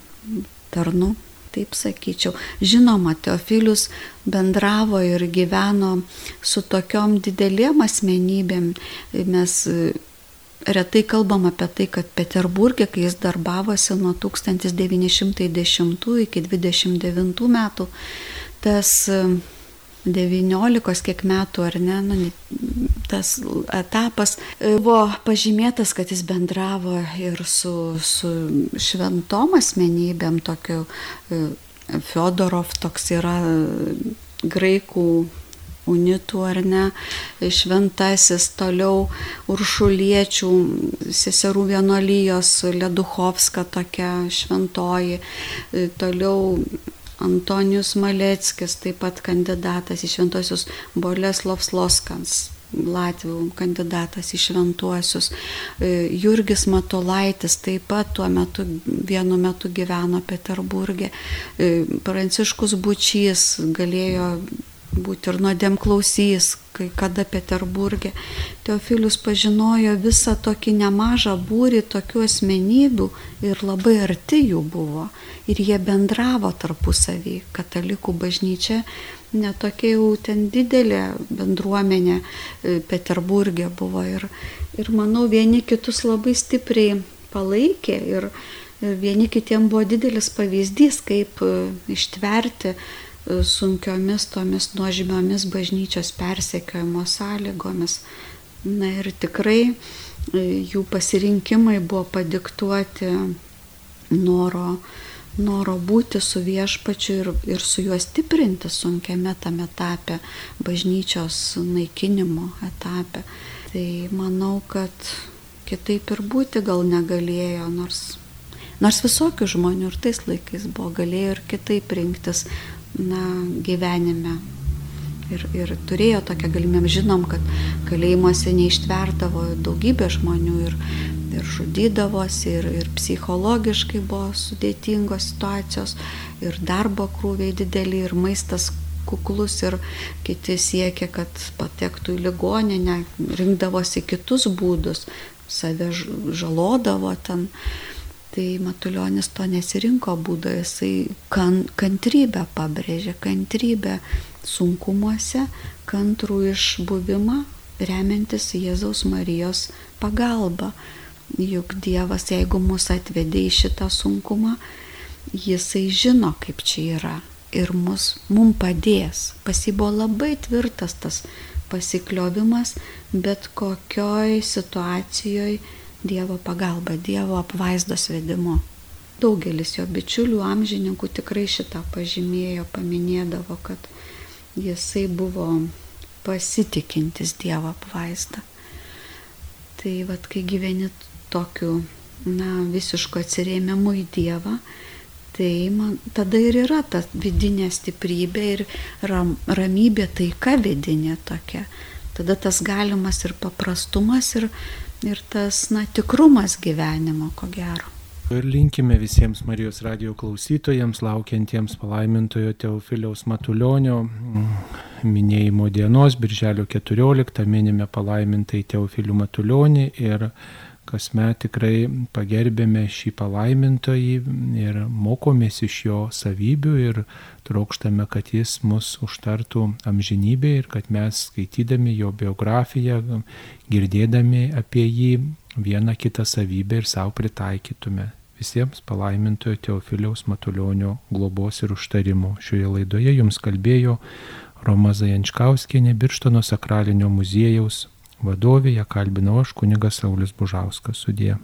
tarnu, taip sakyčiau. Žinoma, Teofilius bendravo ir gyveno su tokiom didelėm asmenybėm. Mes retai kalbam apie tai, kad Peterburgė, kai jis darbavosi nuo 1910 iki 29 metų, tas 19 kiek metų ar ne, nu, tas etapas e, buvo pažymėtas, kad jis bendravo ir su, su šventom asmenybėm, tokiu e, Fiodorov toks yra graikų unitų ar ne, šventasis, toliau uršuliečių, seserų vienolyjos, Leduchovska tokia šventoji, e, toliau Antonijus Maleckis, taip pat kandidatas į šventosius Boleslovs Loskans, Latvių kandidatas į šventuosius. E, Jurgis Matolaitis taip pat tuo metu vienu metu gyveno Peterburgė. E, Pranciškus Bučys galėjo būti ir nuodėm klausys, kai kada Peterburgė. Teofilius pažinojo visą tokį nemažą būrį tokių asmenybių ir labai arti jų buvo. Ir jie bendravo tarpusavį. Katalikų bažnyčia netokia jau ten didelė bendruomenė e, Peterburgė buvo. Ir, ir manau, vieni kitus labai stipriai palaikė. Ir, vieni kitiem buvo didelis pavyzdys, kaip e, ištverti sunkiomis tomis nuožmiomis bažnyčios persekiojimo sąlygomis. Na ir tikrai e, jų pasirinkimai buvo padiktuoti noro, noro būti su viešpačiu ir, ir su juo stiprinti sunkiame tame etape, bažnyčios naikinimo etape. Tai manau, kad kitaip ir būti gal negalėjo, nors, nors visokių žmonių ir tais laikais buvo, galėjo ir kitaip rinktis na, gyvenime. Ir, ir turėjo tokią galimybę, žinom, kad kalėjimuose neištverdavo daugybė žmonių ir, ir žudydavosi, ir, ir psichologiškai buvo sudėtingos situacijos, ir darbo krūviai dideli, ir maistas kuklus, ir kiti siekia, kad patektų į ligoninę, rinkdavosi kitus būdus, save žalodavo ten. Tai Matuljonis to nesirinko būdo, jisai kan, kantrybę pabrėžė, kantrybę sunkumuose, kantrų išbuvimą, remiantis Jėzaus Marijos pagalba. Juk Dievas, jeigu mus atvedė į šitą sunkumą, jisai žino, kaip čia yra ir mus, mum padės. Pasi buvo labai tvirtas tas pasikliovimas, bet kokioj situacijoje Dievo pagalba, Dievo apvaizdos vedimu. Daugelis jo bičiulių amžininkų tikrai šitą pažymėjo, paminėdavo, kad jisai buvo pasitikintis Dievo apvaizdą. Tai vad, kai gyveni tokiu, na, visišku atsirėmimu į Dievą, tai man tada ir yra ta vidinė stiprybė ir ram, ramybė, taika vidinė tokia. Tada tas galimas ir paprastumas ir ir tas, na, tikrumas gyvenimo, ko gero. Ir linkime visiems Marijos radio klausytojams, laukiantiems palaimintojo Teofiliaus Matulionio mm, minėjimo dienos, birželio 14, minime palaimintai Teofilių Matulionį ir kasmet tikrai pagerbėme šį palaimintojį ir mokomės iš jo savybių ir trokštame, kad jis mus užtartų amžinybė ir kad mes skaitydami jo biografiją, girdėdami apie jį vieną kitą savybę ir savo pritaikytume. Visiems palaimintojo Teofiliaus Matulionio globos ir užtarimo. Šioje laidoje jums kalbėjo Roma Zajančkauskienė Birštono sakralinio muziejaus vadovė, ją kalbinau aš kunigas Saulis Bužauskas sudė.